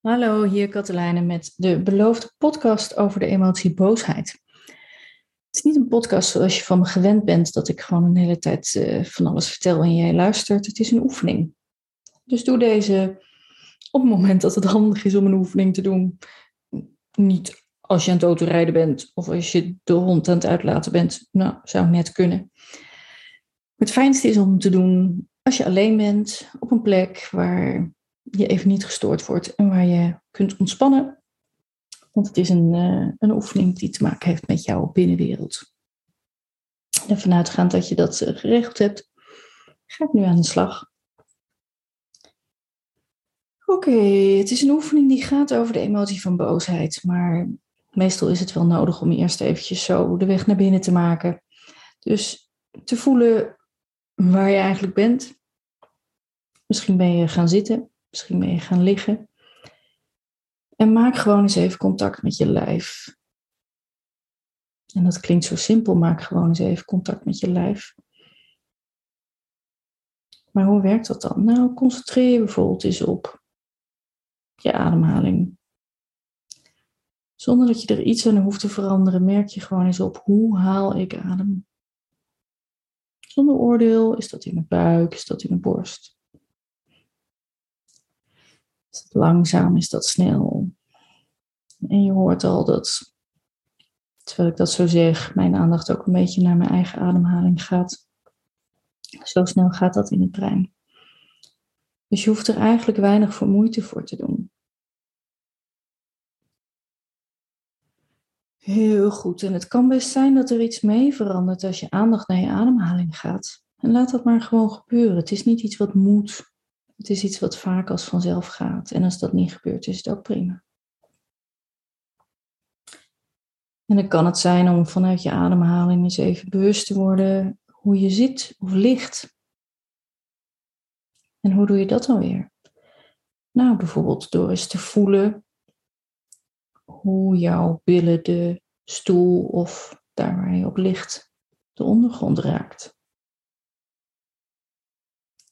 Hallo, hier Katelijne met de beloofde podcast over de emotie boosheid. Het is niet een podcast zoals je van me gewend bent, dat ik gewoon een hele tijd uh, van alles vertel en jij luistert. Het is een oefening. Dus doe deze op het moment dat het handig is om een oefening te doen. Niet als je aan het autorijden bent of als je de hond aan het uitlaten bent. Nou, zou net kunnen. Het fijnste is om te doen als je alleen bent, op een plek waar je even niet gestoord wordt en waar je kunt ontspannen. Want het is een, uh, een oefening die te maken heeft met jouw binnenwereld. En vanuitgaand dat je dat uh, geregeld hebt, ga ik nu aan de slag. Oké, het is een oefening die gaat over de emotie van boosheid, maar meestal is het wel nodig om eerst eventjes zo de weg naar binnen te maken. Dus te voelen waar je eigenlijk bent. Misschien ben je gaan zitten Misschien ben je gaan liggen. En maak gewoon eens even contact met je lijf. En dat klinkt zo simpel, maak gewoon eens even contact met je lijf. Maar hoe werkt dat dan? Nou, concentreer je bijvoorbeeld eens op je ademhaling. Zonder dat je er iets aan hoeft te veranderen, merk je gewoon eens op hoe haal ik adem. Zonder oordeel, is dat in mijn buik, is dat in mijn borst? Is langzaam, is dat snel? En je hoort al dat, terwijl ik dat zo zeg, mijn aandacht ook een beetje naar mijn eigen ademhaling gaat. Zo snel gaat dat in het brein. Dus je hoeft er eigenlijk weinig voor moeite voor te doen. Heel goed. En het kan best zijn dat er iets mee verandert als je aandacht naar je ademhaling gaat. En laat dat maar gewoon gebeuren. Het is niet iets wat moet. Het is iets wat vaak als vanzelf gaat. En als dat niet gebeurt, is het ook prima. En dan kan het zijn om vanuit je ademhaling eens even bewust te worden hoe je zit of ligt. En hoe doe je dat dan weer? Nou, bijvoorbeeld door eens te voelen hoe jouw billen de stoel of daar waar je op ligt de ondergrond raakt.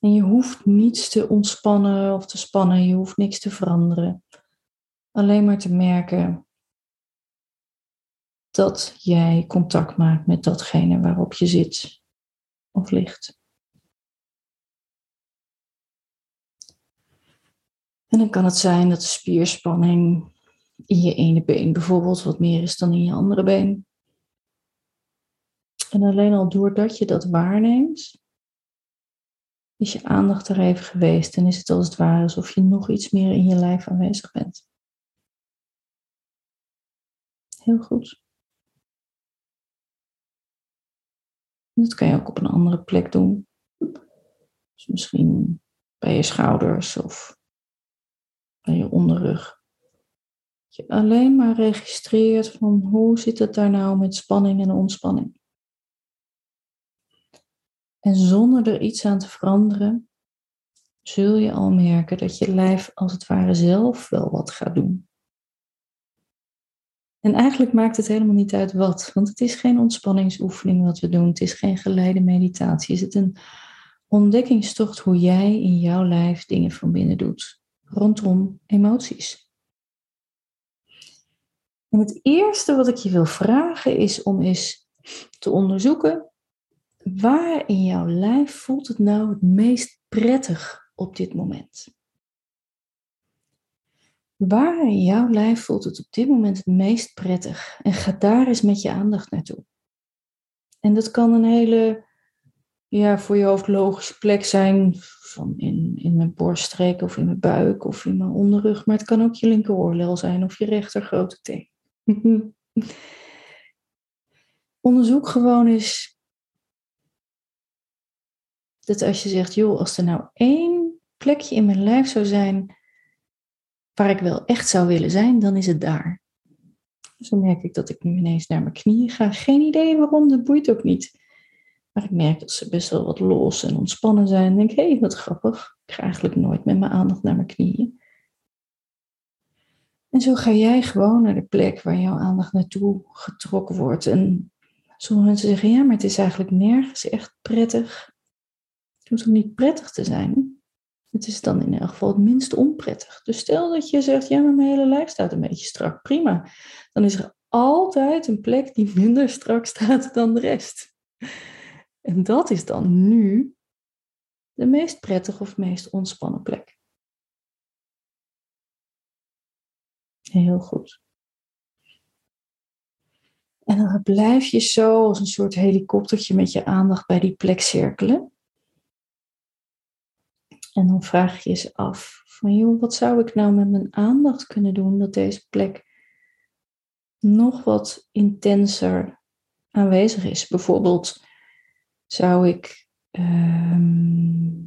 En je hoeft niets te ontspannen of te spannen, je hoeft niks te veranderen. Alleen maar te merken dat jij contact maakt met datgene waarop je zit of ligt. En dan kan het zijn dat de spierspanning in je ene been bijvoorbeeld wat meer is dan in je andere been. En alleen al doordat je dat waarneemt, is je aandacht er even geweest en is het als het ware alsof je nog iets meer in je lijf aanwezig bent. Heel goed. Dat kan je ook op een andere plek doen. Dus misschien bij je schouders of bij je onderrug. Dat je alleen maar registreert van hoe zit het daar nou met spanning en ontspanning. En zonder er iets aan te veranderen, zul je al merken dat je lijf als het ware zelf wel wat gaat doen. En eigenlijk maakt het helemaal niet uit wat, want het is geen ontspanningsoefening wat we doen. Het is geen geleide meditatie. Is het een ontdekkingstocht hoe jij in jouw lijf dingen van binnen doet rondom emoties. En het eerste wat ik je wil vragen is om eens te onderzoeken Waar in jouw lijf voelt het nou het meest prettig op dit moment? Waar in jouw lijf voelt het op dit moment het meest prettig? En ga daar eens met je aandacht naartoe. En dat kan een hele, ja, voor je hoofd logische plek zijn, van in, in mijn borststreek of in mijn buik of in mijn onderrug, maar het kan ook je linkeroorlel zijn of je rechter grote teen. Onderzoek gewoon eens dat als je zegt, joh, als er nou één plekje in mijn lijf zou zijn waar ik wel echt zou willen zijn, dan is het daar. Dus dan merk ik dat ik nu ineens naar mijn knieën ga. Geen idee waarom, dat boeit ook niet. Maar ik merk dat ze best wel wat los en ontspannen zijn. En denk, hé, hey, wat grappig. Ik ga eigenlijk nooit met mijn aandacht naar mijn knieën. En zo ga jij gewoon naar de plek waar jouw aandacht naartoe getrokken wordt. En sommige mensen zeggen, ja, maar het is eigenlijk nergens echt prettig. Het hoeft ook niet prettig te zijn. Het is dan in elk geval het minst onprettig. Dus stel dat je zegt, ja, maar mijn hele lijf staat een beetje strak. Prima. Dan is er altijd een plek die minder strak staat dan de rest. En dat is dan nu de meest prettige of meest ontspannen plek. Heel goed. En dan blijf je zo als een soort helikoptertje met je aandacht bij die plek cirkelen. En dan vraag je je af van joh, wat zou ik nou met mijn aandacht kunnen doen dat deze plek nog wat intenser aanwezig is. Bijvoorbeeld zou ik ehm,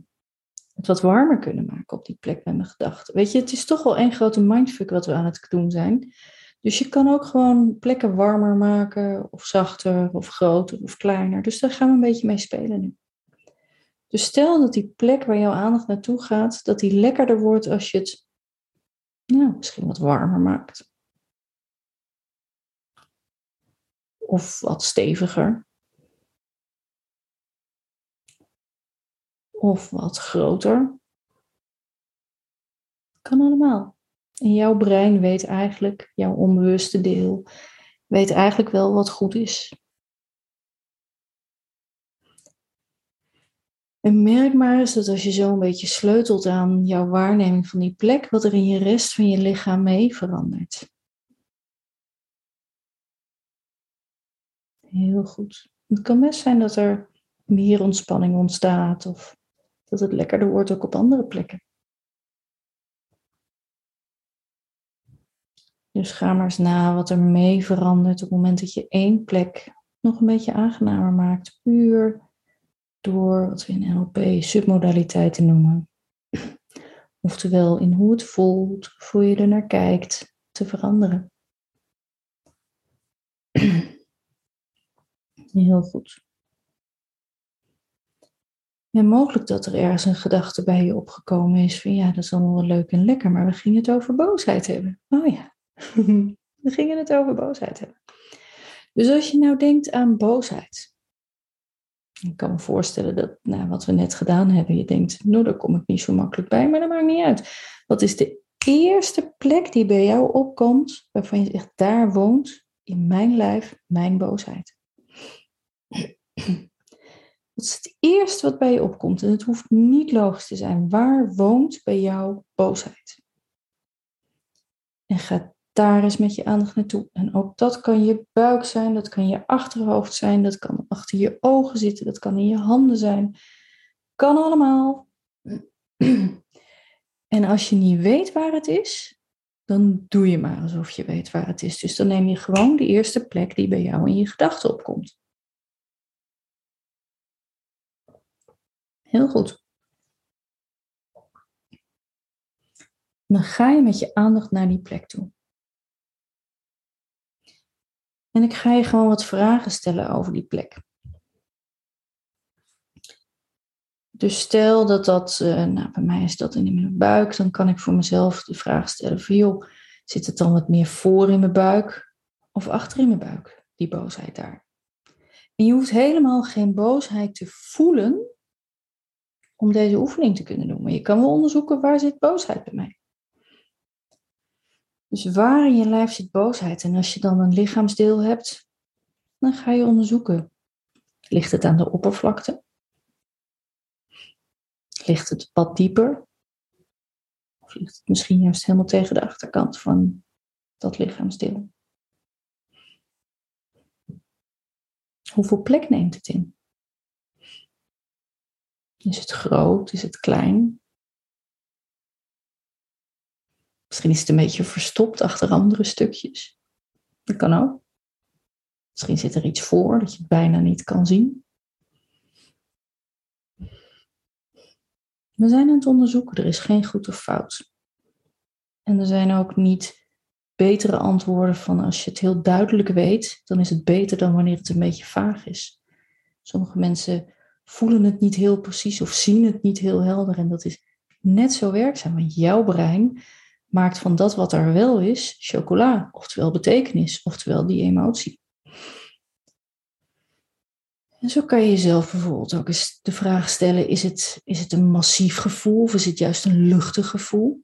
het wat warmer kunnen maken op die plek met mijn gedachten. Weet je, het is toch wel één grote mindfuck wat we aan het doen zijn. Dus je kan ook gewoon plekken warmer maken, of zachter, of groter, of kleiner. Dus daar gaan we een beetje mee spelen nu. Dus stel dat die plek waar jouw aandacht naartoe gaat, dat die lekkerder wordt als je het nou, misschien wat warmer maakt. Of wat steviger. Of wat groter. Kan allemaal. En jouw brein weet eigenlijk, jouw onbewuste deel, weet eigenlijk wel wat goed is. En merk maar eens dat als je zo een beetje sleutelt aan jouw waarneming van die plek, wat er in je rest van je lichaam mee verandert. Heel goed. Het kan best zijn dat er meer ontspanning ontstaat of dat het lekkerder wordt ook op andere plekken. Dus ga maar eens na wat er mee verandert op het moment dat je één plek nog een beetje aangenamer maakt. Puur door wat we in NLP submodaliteiten noemen. Oftewel in hoe het voelt, hoe je er naar kijkt, te veranderen. Heel goed. En mogelijk dat er ergens een gedachte bij je opgekomen is van ja, dat is allemaal wel leuk en lekker, maar we gingen het over boosheid hebben. Oh ja, we gingen het over boosheid hebben. Dus als je nou denkt aan boosheid, ik kan me voorstellen dat, nou, wat we net gedaan hebben, je denkt, nou, daar kom ik niet zo makkelijk bij, maar dat maakt niet uit. Wat is de eerste plek die bij jou opkomt, waarvan je zegt, daar woont in mijn lijf mijn boosheid? Dat is het eerste wat bij je opkomt. En het hoeft niet logisch te zijn. Waar woont bij jou boosheid? En ga daar eens met je aandacht naartoe. En ook dat kan je buik zijn, dat kan je achterhoofd zijn, dat kan achter je ogen zitten, dat kan in je handen zijn. Kan allemaal. En als je niet weet waar het is, dan doe je maar alsof je weet waar het is. Dus dan neem je gewoon de eerste plek die bij jou in je gedachten opkomt. Heel goed. Dan ga je met je aandacht naar die plek toe. En ik ga je gewoon wat vragen stellen over die plek. Dus stel dat dat, uh, nou bij mij is dat in mijn buik, dan kan ik voor mezelf de vraag stellen van joh, zit het dan wat meer voor in mijn buik of achter in mijn buik, die boosheid daar? En je hoeft helemaal geen boosheid te voelen om deze oefening te kunnen doen. Maar je kan wel onderzoeken waar zit boosheid bij mij. Dus waar in je lijf zit boosheid? En als je dan een lichaamsdeel hebt, dan ga je onderzoeken. Ligt het aan de oppervlakte? Ligt het wat dieper? Of ligt het misschien juist helemaal tegen de achterkant van dat lichaamsdeel? Hoeveel plek neemt het in? Is het groot? Is het klein? Misschien is het een beetje verstopt achter andere stukjes. Dat kan ook. Misschien zit er iets voor dat je het bijna niet kan zien. We zijn aan het onderzoeken, er is geen goed of fout. En er zijn ook niet betere antwoorden van als je het heel duidelijk weet, dan is het beter dan wanneer het een beetje vaag is. Sommige mensen voelen het niet heel precies of zien het niet heel helder en dat is net zo werkzaam, want jouw brein maakt van dat wat er wel is, chocola, oftewel betekenis, oftewel die emotie. En zo kan je jezelf bijvoorbeeld ook eens de vraag stellen: is het, is het een massief gevoel of is het juist een luchtig gevoel?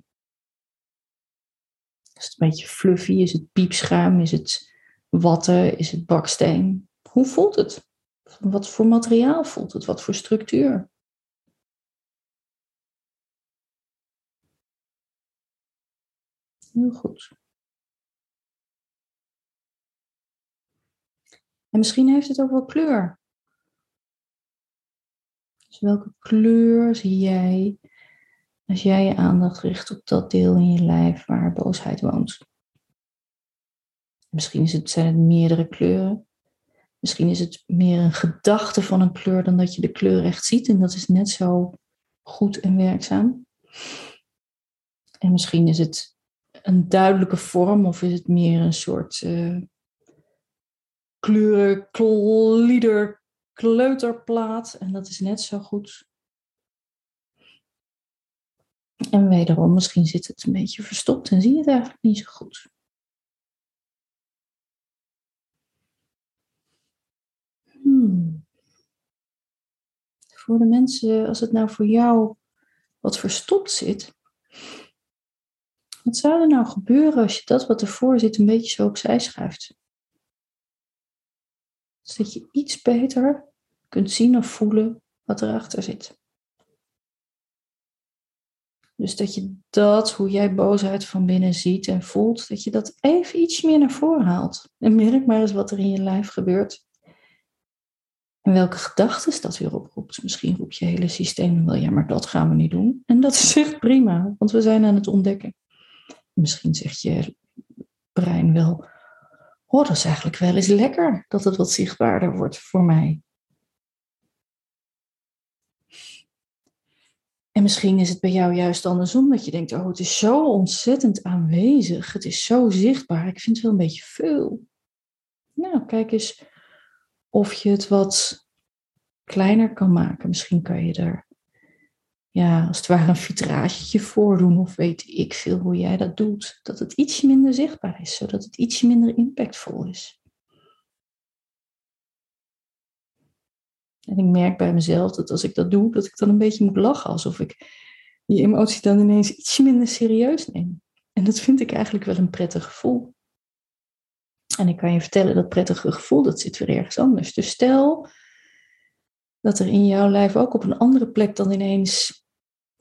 Is het een beetje fluffy? Is het piepschuim? Is het watten? Is het baksteen? Hoe voelt het? Wat voor materiaal voelt het? Wat voor structuur? Heel goed. En misschien heeft het ook wel kleur. Dus welke kleur zie jij als jij je aandacht richt op dat deel in je lijf waar boosheid woont? Misschien is het, zijn het meerdere kleuren. Misschien is het meer een gedachte van een kleur dan dat je de kleur echt ziet. En dat is net zo goed en werkzaam. En misschien is het een duidelijke vorm of is het meer een soort uh, kleuren, kleuterplaat. En dat is net zo goed. En wederom, misschien zit het een beetje verstopt en zie je het eigenlijk niet zo goed. Hmm. Voor de mensen, als het nou voor jou wat verstopt zit, wat zou er nou gebeuren als je dat wat ervoor zit een beetje zo opzij schuift? Zodat je iets beter kunt zien of voelen wat erachter zit. Dus dat je dat, hoe jij boosheid van binnen ziet en voelt, dat je dat even iets meer naar voren haalt. En merk maar eens wat er in je lijf gebeurt. En welke gedachten dat weer oproept. Misschien roept je hele systeem wel, ja, maar dat gaan we niet doen. En dat is echt prima, want we zijn aan het ontdekken. Misschien zegt je brein wel, oh, dat is eigenlijk wel eens lekker dat het wat zichtbaarder wordt voor mij. En misschien is het bij jou juist andersom dat je denkt, oh, het is zo ontzettend aanwezig, het is zo zichtbaar, ik vind het wel een beetje veel. Nou, kijk eens of je het wat kleiner kan maken. Misschien kan je er, ja, als het ware een vitragetje voor doen, of weet ik veel hoe jij dat doet. Dat het ietsje minder zichtbaar is, zodat het ietsje minder impactvol is. En ik merk bij mezelf dat als ik dat doe, dat ik dan een beetje moet lachen. Alsof ik die emotie dan ineens ietsje minder serieus neem. En dat vind ik eigenlijk wel een prettig gevoel. En ik kan je vertellen, dat prettige gevoel, dat zit weer ergens anders. Dus stel dat er in jouw lijf ook op een andere plek dan ineens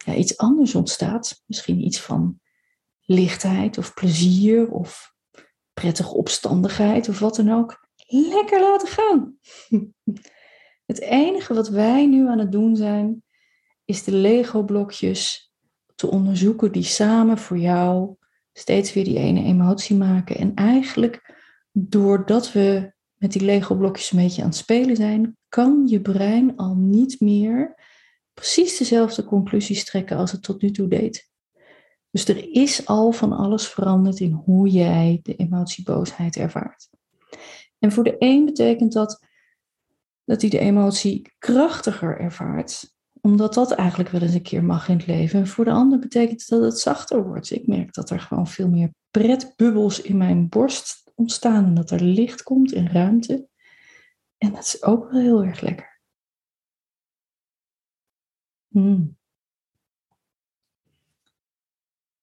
ja, iets anders ontstaat. Misschien iets van lichtheid of plezier of prettige opstandigheid of wat dan ook. Lekker laten gaan. Het enige wat wij nu aan het doen zijn, is de Lego-blokjes te onderzoeken die samen voor jou steeds weer die ene emotie maken. En eigenlijk, doordat we met die Lego-blokjes een beetje aan het spelen zijn, kan je brein al niet meer precies dezelfde conclusies trekken als het tot nu toe deed. Dus er is al van alles veranderd in hoe jij de emotie boosheid ervaart. En voor de een betekent dat dat hij de emotie krachtiger ervaart, omdat dat eigenlijk wel eens een keer mag in het leven. En voor de ander betekent dat het zachter wordt. Ik merk dat er gewoon veel meer pretbubbels in mijn borst ontstaan en dat er licht komt in ruimte. En dat is ook wel heel erg lekker. Hmm.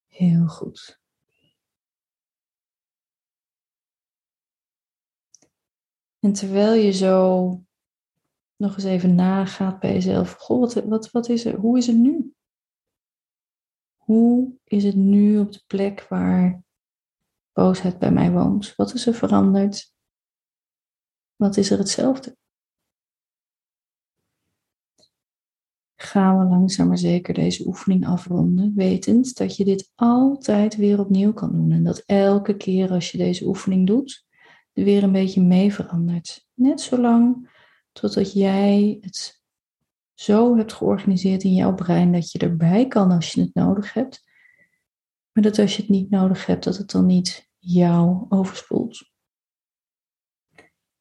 Heel goed. En terwijl je zo nog eens even nagaat bij jezelf. Goh, wat, wat, wat is er? Hoe is het nu? Hoe is het nu op de plek waar boosheid bij mij woont? Wat is er veranderd? Wat is er hetzelfde? Gaan we langzaam maar zeker deze oefening afronden, wetend dat je dit altijd weer opnieuw kan doen. En dat elke keer als je deze oefening doet, er weer een beetje mee verandert. Net zolang Totdat jij het zo hebt georganiseerd in jouw brein dat je erbij kan als je het nodig hebt. Maar dat als je het niet nodig hebt, dat het dan niet jou overspoelt.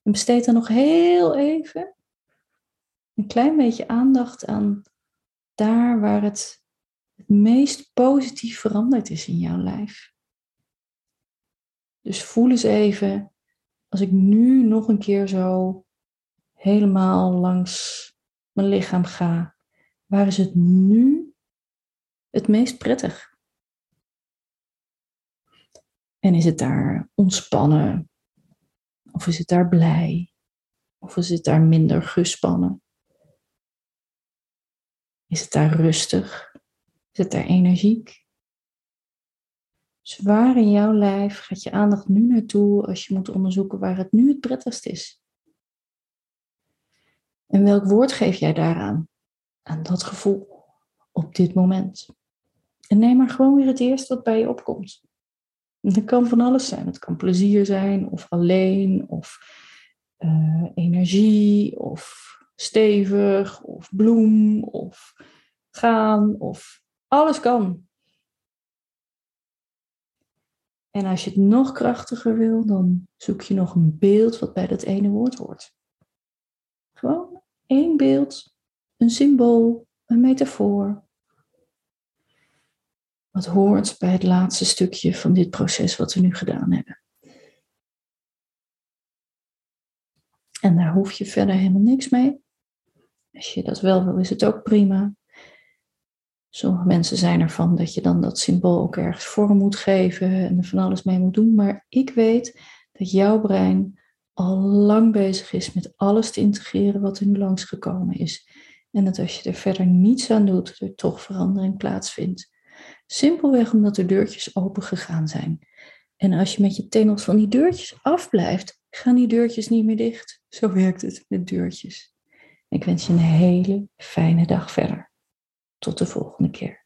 En besteed dan nog heel even een klein beetje aandacht aan daar waar het het meest positief veranderd is in jouw lijf. Dus voel eens even, als ik nu nog een keer zo helemaal langs mijn lichaam ga. Waar is het nu het meest prettig? En is het daar ontspannen? Of is het daar blij? Of is het daar minder gespannen? Is het daar rustig? Is het daar energiek? Dus waar in jouw lijf gaat je aandacht nu naartoe als je moet onderzoeken waar het nu het prettigst is? En welk woord geef jij daaraan? Aan dat gevoel op dit moment. En neem maar gewoon weer het eerste wat bij je opkomt. Het kan van alles zijn. Het kan plezier zijn, of alleen, of uh, energie, of stevig, of bloem, of gaan, of alles kan. En als je het nog krachtiger wil, dan zoek je nog een beeld wat bij dat ene woord hoort. Gewoon één beeld, een symbool, een metafoor. Wat hoort bij het laatste stukje van dit proces wat we nu gedaan hebben. En daar hoef je verder helemaal niks mee. Als je dat wel wil, is het ook prima. Sommige mensen zijn ervan dat je dan dat symbool ook ergens vorm moet geven en er van alles mee moet doen. Maar ik weet dat jouw brein al lang bezig is met alles te integreren wat er nu langsgekomen is. En dat als je er verder niets aan doet, er toch verandering plaatsvindt. Simpelweg omdat de deurtjes open gegaan zijn. En als je met je tengels van die deurtjes afblijft, gaan die deurtjes niet meer dicht. Zo werkt het met deurtjes. Ik wens je een hele fijne dag verder. Tot de volgende keer.